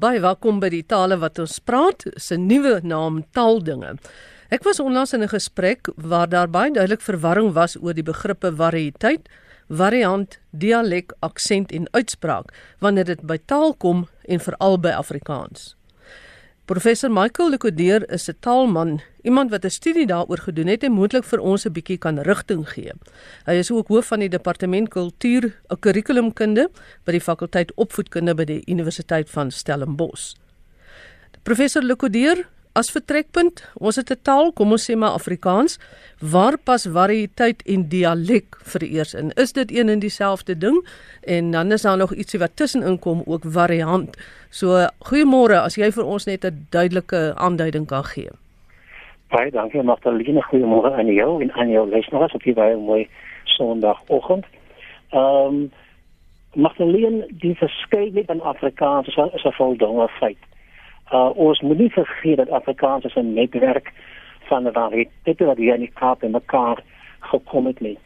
Baie welkom by die tale wat ons praat, se nuwe naam Taaldinge. Ek was onlangs in 'n gesprek waar daar baie duidelik verwarring was oor die begrippe variëteit, variant, dialek, aksent en uitspraak wanneer dit by taal kom en veral by Afrikaans. Professor Michael Lekodeer is 'n taalman, iemand wat 'n studie daaroor gedoen het en moontlik vir ons 'n bietjie kan rigting gee. Hy is ook hoof van die departement kultuur, 'n kurrikulumkunde by die fakulteit opvoedkunde by die Universiteit van Stellenbosch. Professor Lekodeer, as vertrekpunt, ons het 'n taal, kom ons sê maar Afrikaans, waar pas variëteit en dialek vereers in? Is dit een en dieselfde ding? En dan is daar nog ietsie wat tussenin kom, ook variant. So, goeiemôre, as jy vir ons net 'n duidelike aanduiding kan gee. Baie dankie, Magdalene. Goeiemôre aan jou en aan jou luisteraars op hierdie mooi Sondagoggend. Ehm um, Magdalene, die verskeidenheid van Afrikaans is 'n voldonge feit. Uh, ons moet nie vergeet dat Afrikaans is 'n netwerk van variëteite wat hier in die Kaap en mekaar gekom het nie.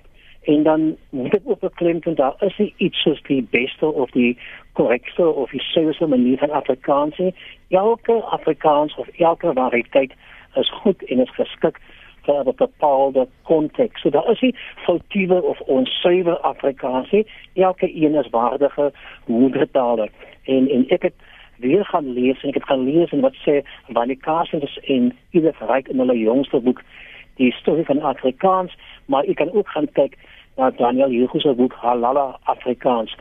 En dan moet ek ook beklemtoon daar is iets soos die beste of die korrekte of die suiwerste manier van Afrikaans nie. Elke Afrikaans of elke variëteit is goed en is geskik vir 'n bepaalde konteks. So daar is nie foutiewe of onsuiwer Afrikaans nie. Elke een is waardige moedertaal. En en ek het weer gaan lees en ek het gaan lees en wat sê Wanneer Carstens en Edith Reich in hulle jongste boek die storie van Afrikaans, maar ek kan ook gaan kyk na Daniel Hugo se boek Halala Afrikaans.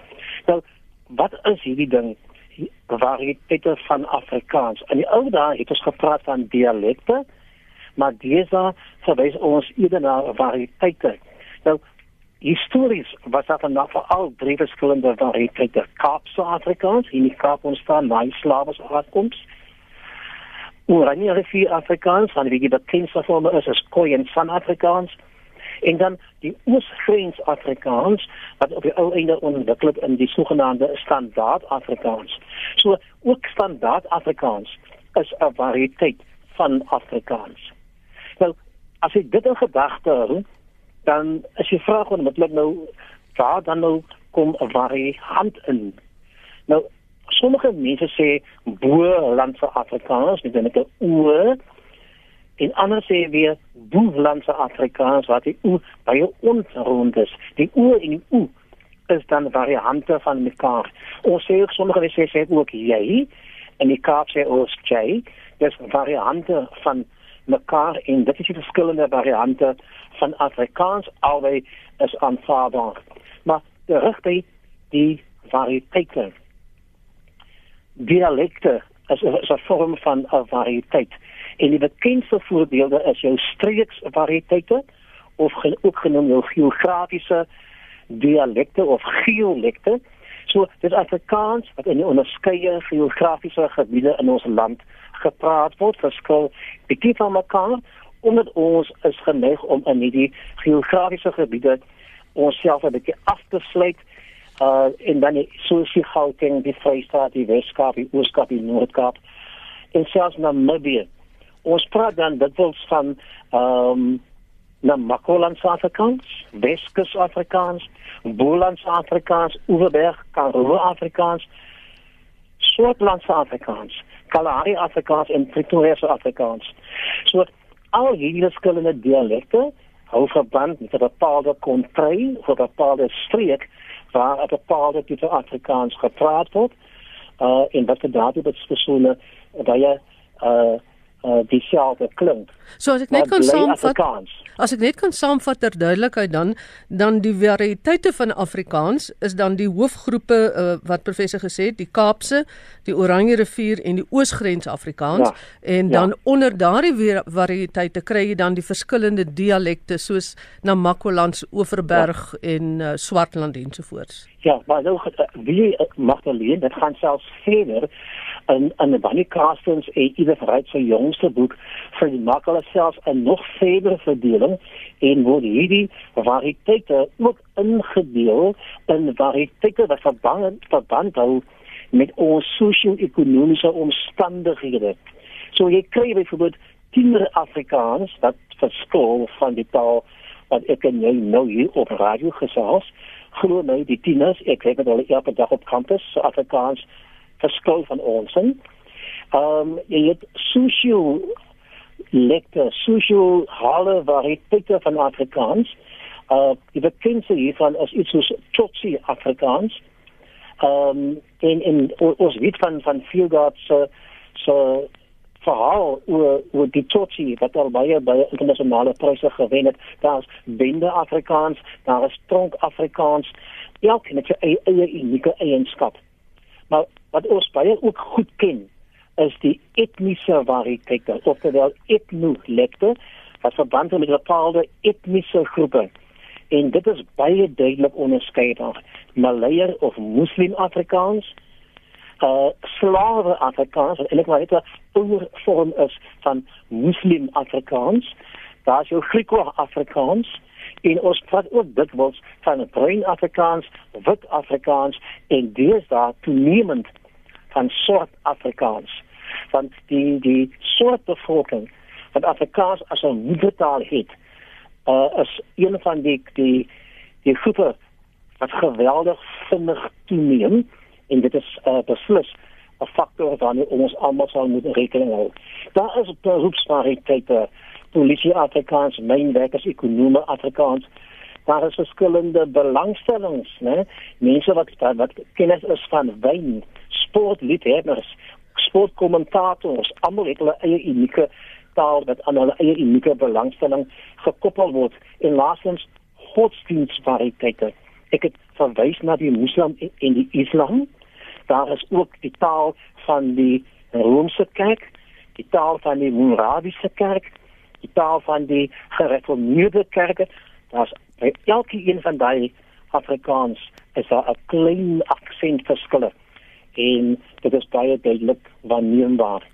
Nou, wat is hierdie ding? Variëteite van Afrikaans. In die ou dae het ons gepraat van dialekte, maar desa verwys ons eerder na variëteite. Nou, histories was daar dan vir al drie verskillende variëteite Kaapse Afrikaans in die Kaap ontstaan na Slawe se aankoms. Oranje rivier Afrikaans, van wie die bekendste vorme is as Khoi en San Afrikaans en dan die Oosgrens Afrikaans wat op die ou einde ontwikkel in die sogenaamde Standaard Afrikaans. So ook Standaard Afrikaans is 'n variëteit van Afrikaans. Nou as ek dit in gedagte hou, dan as jy vra hoe met nou waar dan nou kom 'n variant in. Nou sommige mense sê bo landse Afrikaans met 'n o en ander sê weer bo landse Afrikaans wat die o baie onrond is. Die o en die o is dan variante van mekaar. Ons sê ook sommige mense sê ook jy en die Kaap sê ons jy. Dis variante van mekaar en dit is die verskillende variante van Afrikaans albei is aanvaarbaar. Maar de rigtheid die variëteite. Dialekte is, is 'n vorm van 'n variëteit. En die bekendste voorbeelde is jou streeksvariëteite of gen, ook genoem jou geografiese dialekte of geolekte. So dit is Afrikaans wat in die onderskeie geografiese gebiede in ons land gepraat word, verskil bietjie van mekaar omdat ons is geneig om in hierdie geografiese gebiede onsself 'n bietjie af te sluit uh en dan soos die Gauteng, die Vrystaat, die Weskaap, die Ooskaap, die Noord-Kaap en selfs Namibië. Ons praat dan dikwels van ehm um, Namakoland Afrikaans, Weskus Afrikaans, Boland Afrikaans, Oeverberg, Karoo Afrikaans, Swartland Afrikaans, Kalahari Afrikaans en Pretoria Afrikaans. So al hierdie verskillende dialekte hou verband met 'n bepaalde kontry of 'n bepaalde streek waar 'n bepaalde tipe Afrikaans gepraat word. Uh en wat gedagte het spesiale baie uh uh dieselfde klink. So as ek net kan saamvat As ek net kan saamvat ter duidelikheid dan dan die variëteite van Afrikaans is dan die hoofgroepe uh, wat professor gesê het, die Kaapse, die Oranje rivier en die Oosgrens Afrikaans ja, en dan ja. onder daardie variëteite kry jy dan die verskillende dialekte soos Namakoland, Oeverberg ja. en uh, Swartland ensovoorts. Ja, maar nou wie mag dan leer, dit gaan selfs verder in in Bunny Carstens en Ida Wright se jongste boek vir die makkel self 'n nog verdere verdeling en word hierdie variëteite ook ingedeel in variëteite wat verband verband hou met ons sosio-ekonomiese omstandighede. So jy kry byvoorbeeld tiener Afrikaans wat verskil van die taal wat ek en jy nou hier op radio gesels. Glo my, die tieners, ek kyk dit al elke dag op kampus, so Afrikaans verskil van ons. Ehm um, jy het sosio lekte sosio hale variëteite van Afrikaans. Uh die bekendste hiervan is iets soos Tsotsi Afrikaans. Ehm um, en en ons weet van van Fieldgard se se verhaal oor oor die Tsotsi wat al baie baie internasionale pryse gewen het. Daar's Bende Afrikaans, daar is Tronk Afrikaans. Elk eie, eie unieke eienskap. Maar wat ons baie ook goed ken is die etniese variëteite, oftewel etnolekte wat verband het met bepaalde etniese groepe. En dit is baie duidelik onderskei van Malayer of Muslim Afrikaans, uh Slawe Afrikaans, en ek weet dat oor vorm is van Muslim Afrikaans. Daar's jou Griekse Afrikaans en ons praat ook dikwels van Bruin Afrikaans, Wit Afrikaans en deesdae toenemend van soort Afrikaans van die die soort bevolking wat Afrikaans as 'n moedertaal het uh is een van die die die groepe wat geweldig vinnig toeneem en dit is uh beslis 'n faktor waarmee ons almal sal moet rekening hou. Daar is beroepsvarieteite, polisie Afrikaans, mynwerkers, ekonome Afrikaans, daar is verskillende belangstellings, né? Mense wat wat kennis is van wyn, sportliefhebbers, sportkommentators, almal het hulle eie unieke taal wat aan hulle eie unieke belangstelling gekoppel word en laastens godsdienstvariëteite. Ek het verwys na die Moslim en die Islam. Daar is ook die taal van die Romeinse kerk, die taal van die Moraviese kerk, die taal van die gereformeerde kerke. Daar's elke een van daai Afrikaans is daar 'n klein aksentverskil en dit is baie duidelik waarneembaar.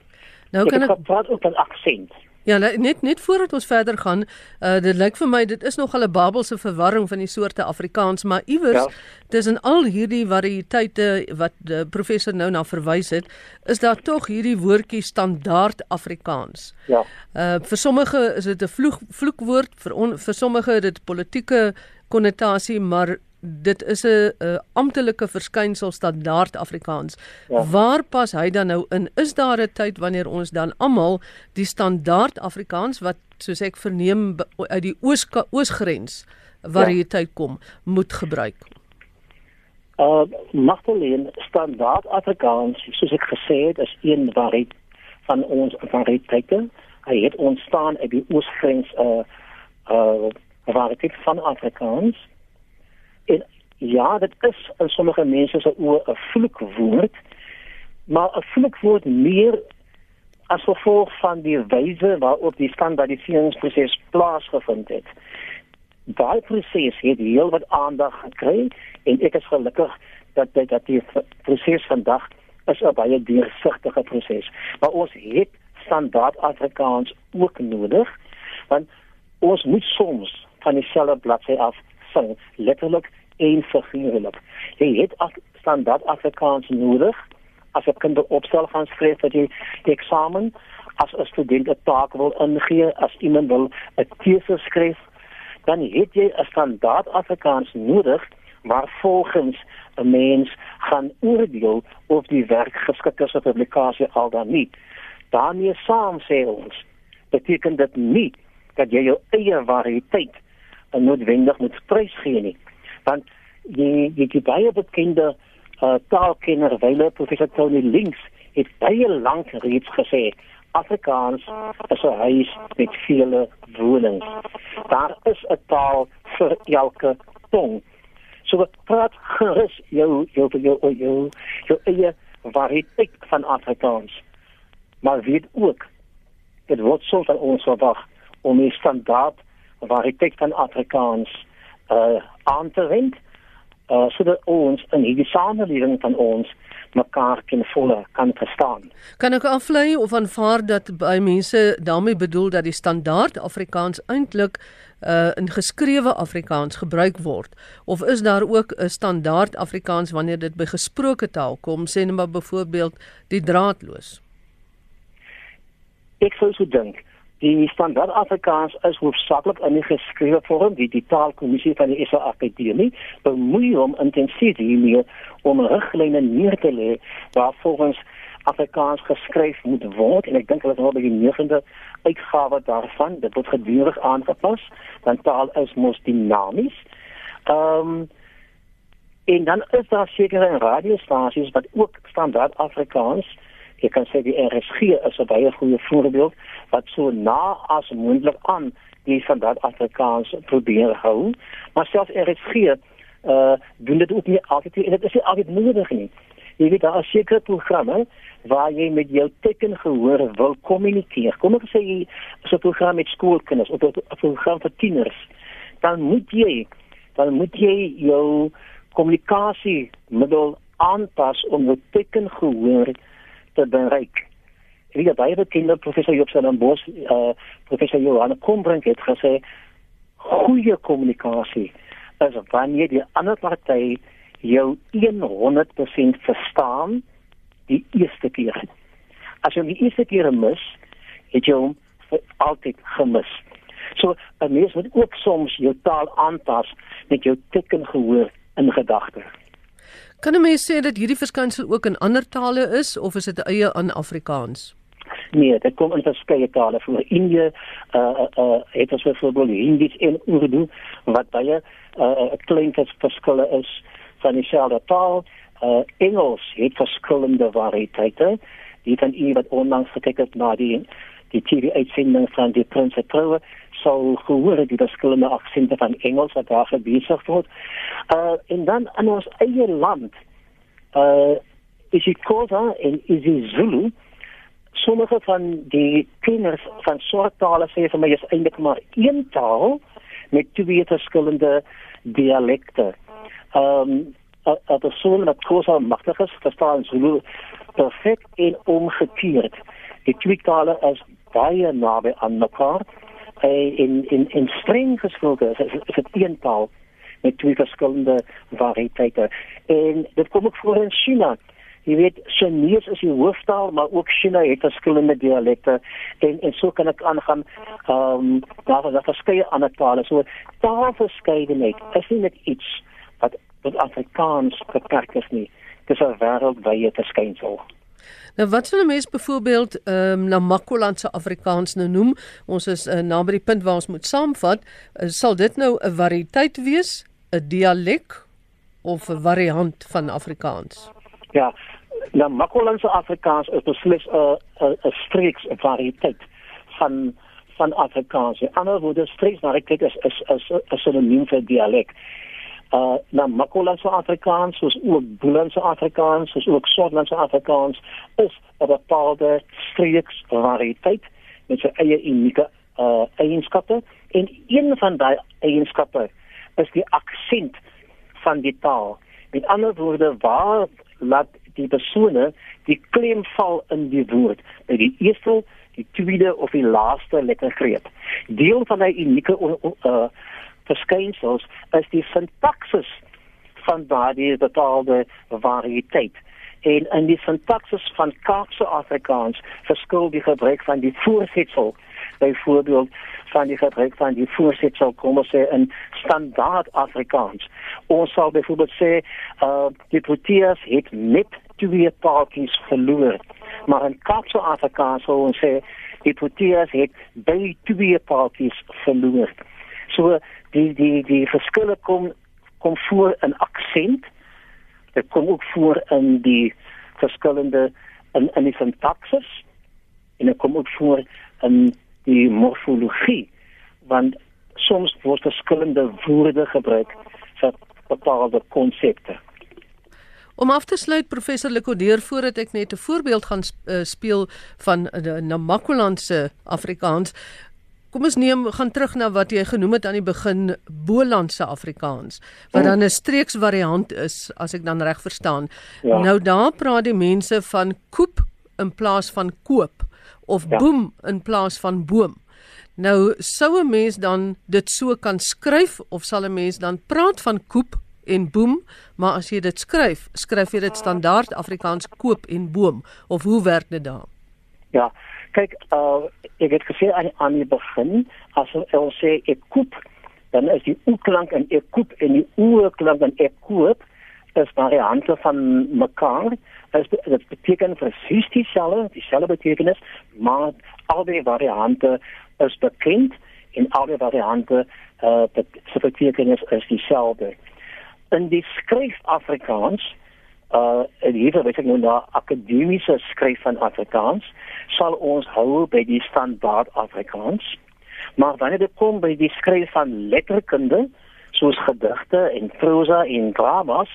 Nou kan ek praat op 'n aksent. Ja, net net voordat ons verder gaan, uh dit lyk vir my dit is nog 'n Babelse verwarring van die soorte Afrikaans, maar iewers ja. tussen al hierdie variëteite wat die professor nou na verwys het, is daar tog hierdie woordjie standaard Afrikaans. Ja. Uh vir sommige is dit 'n vloek vloekwoord, vir on, vir sommige het dit politieke konnotasie, maar dit is 'n amptelike verskynsel standaard Afrikaans. Ja. Waar pas hy dan nou in? Is daar 'n tyd wanneer ons dan almal die standaard Afrikaans wat soos ek verneem uit die oos oosgrens variëteit ja. kom, moet gebruik? Uh Magdalene standaard Afrikaans, soos ek gesê het, is een variëteit van ons variëteite. Hy het ontstaan uit die oosgrens uh uh variëteit van Afrikaans En ja, dit is in sommige mense se oë 'n vloekwoord, maar 'n vloekwoord meer as gevolg van die wyse waarop die standaardiseringsproses plaasgevind het. Daai proses het heel wat aandag gekry en ek is gelukkig dat dit dat die proses vandag is 'n baie deursigtige proses. Maar ons het standaard Afrikaans ook nodig want ons moet soms van dieselfde bladsy af sing letterlik en figuurlik. Jy het as standaard Afrikaans nodig as 'n kind opstel gaan skryf vir die, eksamen, as 'n student 'n taak wil ingee, as iemand wil 'n teese skryf, dan het jy 'n standaard Afrikaans nodig waar volgens 'n mens gaan oordeel of die werk geskik is vir publikasie al dan nie. daarmee saam sê ons beteken dit nie dat jy jou eie variëteit noodwendig moet prysgee nie want die die, die baie bekende uh, taalkenner wyle professor Tony Links het baie lank reeds gesê Afrikaans is 'n huis met vele wonings. Daar is 'n taal vir elke tong. So praat gerus jou jou jou jou jou, jou eie variëteit van Afrikaans. Maar weet ook dit word soms van ons verwag om die standaard variëteit van Afrikaans uh aan te wend uh sodat ons in hierdie samelewing van ons mekaar kan volle kan verstaan. Kan ek aflei of aanvaar dat by mense daarmee bedoel dat die standaard Afrikaans eintlik uh in geskrewe Afrikaans gebruik word? Of is daar ook 'n standaard Afrikaans wanneer dit by gesproke taal kom? Sê net maar byvoorbeeld die draadloos. Ek sou so dink Die standaard Afrikaans is hoofsaaklik in die geskrewe vorm, die die taalkommissie van die SA Akademie. Bemoei hom intensief hiermee om riglyne neer te lê waarvolgens Afrikaans geskryf moet word. En ek dink hulle het nou by die 9de uitgawe daarvan, dit word gedurig aangepas, want taal is mos dinamies. Ehm um, en dan is daar sekere radiostasies wat ook standaard Afrikaans Ek kan sê die RSG is 'n baie goeie voorbeeld wat so na as moontlik aan die standaard Afrikaans probeer hou. Maar selfs RSG uh doen dit ook nie altyd en dit is nie altyd nodig nie. Jy weet daar is sekere programme waar jy met jou tekengehore wil kommunikeer. Kom ek sê jy so 'n program met skoolkinders of 'n program vir tieners, dan moet jy dan moet jy jou kommunikasie middel aanpas om jou tekengehoor te bereik. Ek weet baie bekende professor Job Stellenbosch, uh professor Johan Kombrink het gesê goeie kommunikasie is wanneer die ander party jou 100% verstaan die eerste keer. As jy die eerste keer mis, het jy hom altyd gemis. So 'n mens moet ook soms jou taal aanpas met jou tekkengehoor in gedagte. Kan 'n mens sê dat hierdie verskynsel ook in ander tale is of is dit eie aan Afrikaans? Nee, dit kom in verskeie tale voor. Indië uh uh het ons byvoorbeeld Hindi en Urdu wat baie uh klein verskille is van dieselfde taal. Uh Engels het verskillende variëteite. Die van u wat onlangs gekyk het na die die TV-uitsending van die Prinses Troue sou gehoor die verskillende aksente van Engels wat daar besig word. Uh en dan in ons eie land uh is die Khoza en is die Zulu sommige van die kinders van soort tale sê vir my is eintlik maar een taal met twee verskillende dialekte. Um 'n persoon wat Khoza magtig is, verstaan Zulu perfek en omgekeerd. Die twee tale is baie naby aan mekaar. In in in streng gesproke is, is dit een taal met twee verskillende variëteite. En dit kom ook voor in China. Jy weet Chinese is die hooftaal maar ook China het verskillende dialekte. En en so kan ek aangaan. Ehm um, daar is verskeie ander tale. So taalverskeidenheid is nie net iets wat wat Afrikaans beperk is nie. Dis 'n wêreldwye verskynsel Nou wat sou 'n mens byvoorbeeld ehm um, na Makoland se Afrikaans nou noem? Ons is uh, na by die punt waar ons moet saamvat. Uh, sal dit nou 'n variëteit wees, 'n dialek of 'n variant van Afrikaans? Ja, na Makoland se Afrikaans is beslis 'n 'n 'n streeks variëteit van van Afrikaans. In ander woorde, streeks variëteit is is is 'n sinoniem vir dialek uh na Makolandse Afrikaans soos ook Boelandse Afrikaans soos ook Swartlandse Afrikaans is 'n bepaalde streeks variëteit met sy eie unieke uh eienskappe en een van daai eienskappe is die aksent van die taal. Met ander woorde waar laat die persone die klem val in die woord by die eerste, die tweede of die laaste lettergreep. Deel van hy unieke uh verskynsels is die sintaksis van daardie bepaalde variëteit. En in die sintaksis van Kaapse Afrikaans verskil die gebruik van die voorsetsel byvoorbeeld van die gebruik van die voorsetsel kom ons sê in standaard Afrikaans. Ons sal byvoorbeeld sê uh die Proteas het net twee paartjies verloor. Maar in Kaapse Afrikaans sal ons sê die Proteas het by twee paartjies verloor. So die die die verskille kom kom voor in aksent. Dit kom ook voor in die verskillende in in die sintaksis en dit kom ook voor in die morfologie want soms word verskillende woorde gebruik vir bepaalde konsepte. Om af te sluit professor Lekodeer voordat ek net 'n voorbeeld gaan uh, speel van 'n uh, Namakolandse Afrikaans Kom ons neem gaan terug na wat jy genoem het aan die begin Bolandse Afrikaans wat dan 'n streeks variant is as ek dan reg verstaan. Ja. Nou daar praat die mense van koop in plaas van koop of ja. boom in plaas van boom. Nou sou 'n mens dan dit so kan skryf of sal 'n mens dan praat van koop en boom, maar as jy dit skryf, skryf jy dit standaard Afrikaans koop en boom of hoe werk dit dan? Ja, kyk, uh, ek het gesê aan aan die begin as ons sê ek koop, dan is die o-klank en ek koop en die o-klank en ek koop is variante van mekaar. Dit beteken presies dieselfde, dieselfde betekenis, maar albei variante is bekend en albei variante uh se betekenis is dieselfde. In die skryf Afrikaans uh en hier wat ek nou na akademiese skryf van Afrikaans sal ons hou by die standaard Afrikaans. Maar wanneer dit kom by die skryf van letterkunde soos gedigte en prosa en dramas,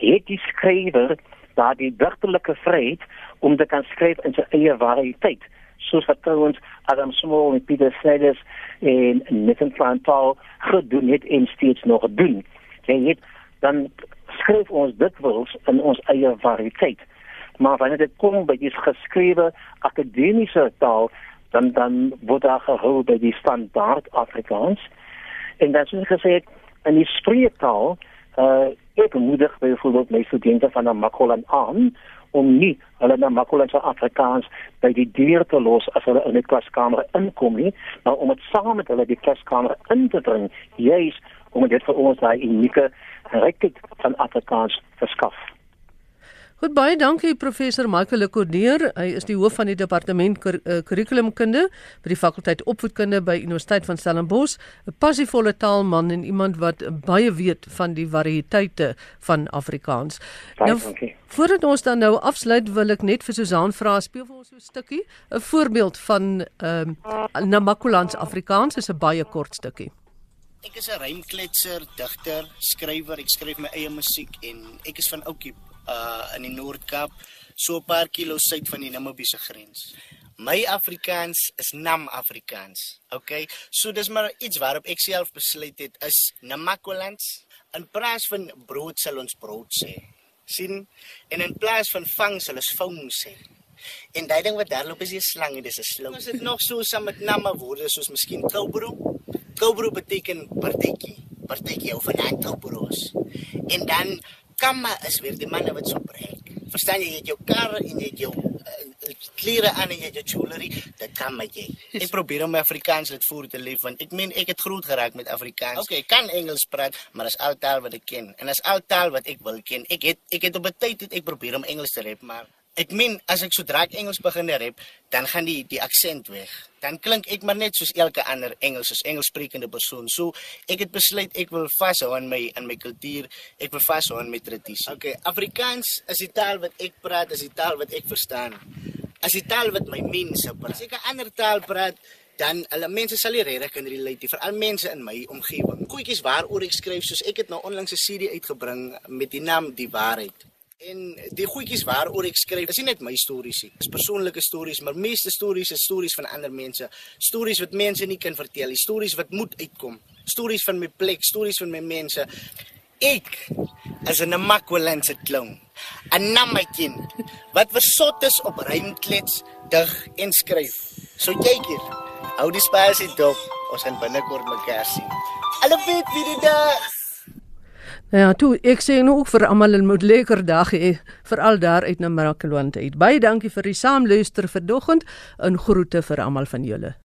het die skrywer daar die digtelike vryheid om te kan skryf in sy eie variëteit soos wat ons Adam Small en Peter Sellers en Nathan Plantal gedoen het en steeds nog doen. Jy weet dan skryf ons dit wels in ons eie variëteit. Maar wanneer dit kom by die geskrewe akademiese taal, dan dan word daar gehou by die standaard Afrikaans. En dan soos gesê het, in die spreektaal, uh ek moedig byvoorbeeld my studente van die Makolan aan om nie hulle na Makolanse Afrikaans by die deur te los as hulle in die klaskamer inkom nie, maar om dit saam met hulle die klaskamer in te bring, juis om dit vir ons daai unieke rykheid van Afrikaans verskaf. Goed baie dankie professor Michael Lekordeer. Hy is die hoof van die departement kurrikulumkunde eh, by die fakulteit opvoedkunde by Universiteit van Stellenbosch, 'n passievolle taalman en iemand wat baie weet van die variëteite van Afrikaans. Baie nou, dankie. Voordat ons dan nou afsluit, wil ek net vir Susan vra, speel vir ons so 'n stukkie, 'n voorbeeld van ehm um, Namakolans Afrikaans is 'n baie kort stukkie. Ek is 'n rymkletser, digter, skrywer. Ek skryf my eie musiek en ek is van Oukie uh in die Noord-Kaap, so 'n paar kilo suid van die Namibiese grens. My Afrikaans is Nam Afrikaans. Okay? So dis maar iets waarop ek self besluit het is Namakolans. In plaas van brood sal ons brood sê. sien? En in plaas van vang sal ons vang sê. En daai ding wat daar loop is 'n slang en dis 'n slang. Ons het nog so saam met Nama woorde soos miskien Koubro. Koubro beteken partytjie, partytjie of 'n antropos. En dan Kama is weer die manne wat so breek. Verstaan jy, jy het jou kar en jy het jou uh, klere aan en jy het jou jewelry, dit kan my jy. Ek probeer om Afrikaans dit voor te leef want ek meen ek het groot geraak met Afrikaans. Okay, ek kan Engels praat, maar dis al taal wat ek ken en dis al taal wat ek wil ken. Ek het ek het op 'n tyd het ek probeer om Engels te rap, maar Ek meen as ek sodra ek Engels begin rap, dan gaan die die aksent weg. Dan klink ek maar net soos elke ander Engels as Engelssprekende persoon. So ek het besluit ek wil vashou aan my aan my kultuur. Ek wil vashou aan my tradisie. Okay, Afrikaans is die taal wat ek praat, is die taal wat ek verstaan. As die taal wat my mense praat. As ek 'n ander taal praat, dan hulle mense sal nie regtig kan relate vir al mense in my omgewing. Koetjies waaroor ek skryf soos ek het nou onlangs 'n CD uitgebring met die naam Die Waarheid. En die goedjies waaroor ek skryf, is nie net my stories nie. Dis persoonlike stories, maar meeste stories is stories van ander mense. Stories wat mense nie kan vertel nie, stories wat moet uitkom. Stories van my plek, stories van my mense. Ek as 'n Namakwalandse klong, 'n Namakin wat versot is op rymklets, dig en skryf. So kyk hier. Hou die spasie dop. Ons gaan binnekort mekaar sien. Alle weet wie dit is. Ja, toe ek sê nou ook vir almal 'n moet lekker dag hê, veral daar uit na Marakalwand uit. Baie dankie vir die saamluister vanoggend en groete vir almal van julle.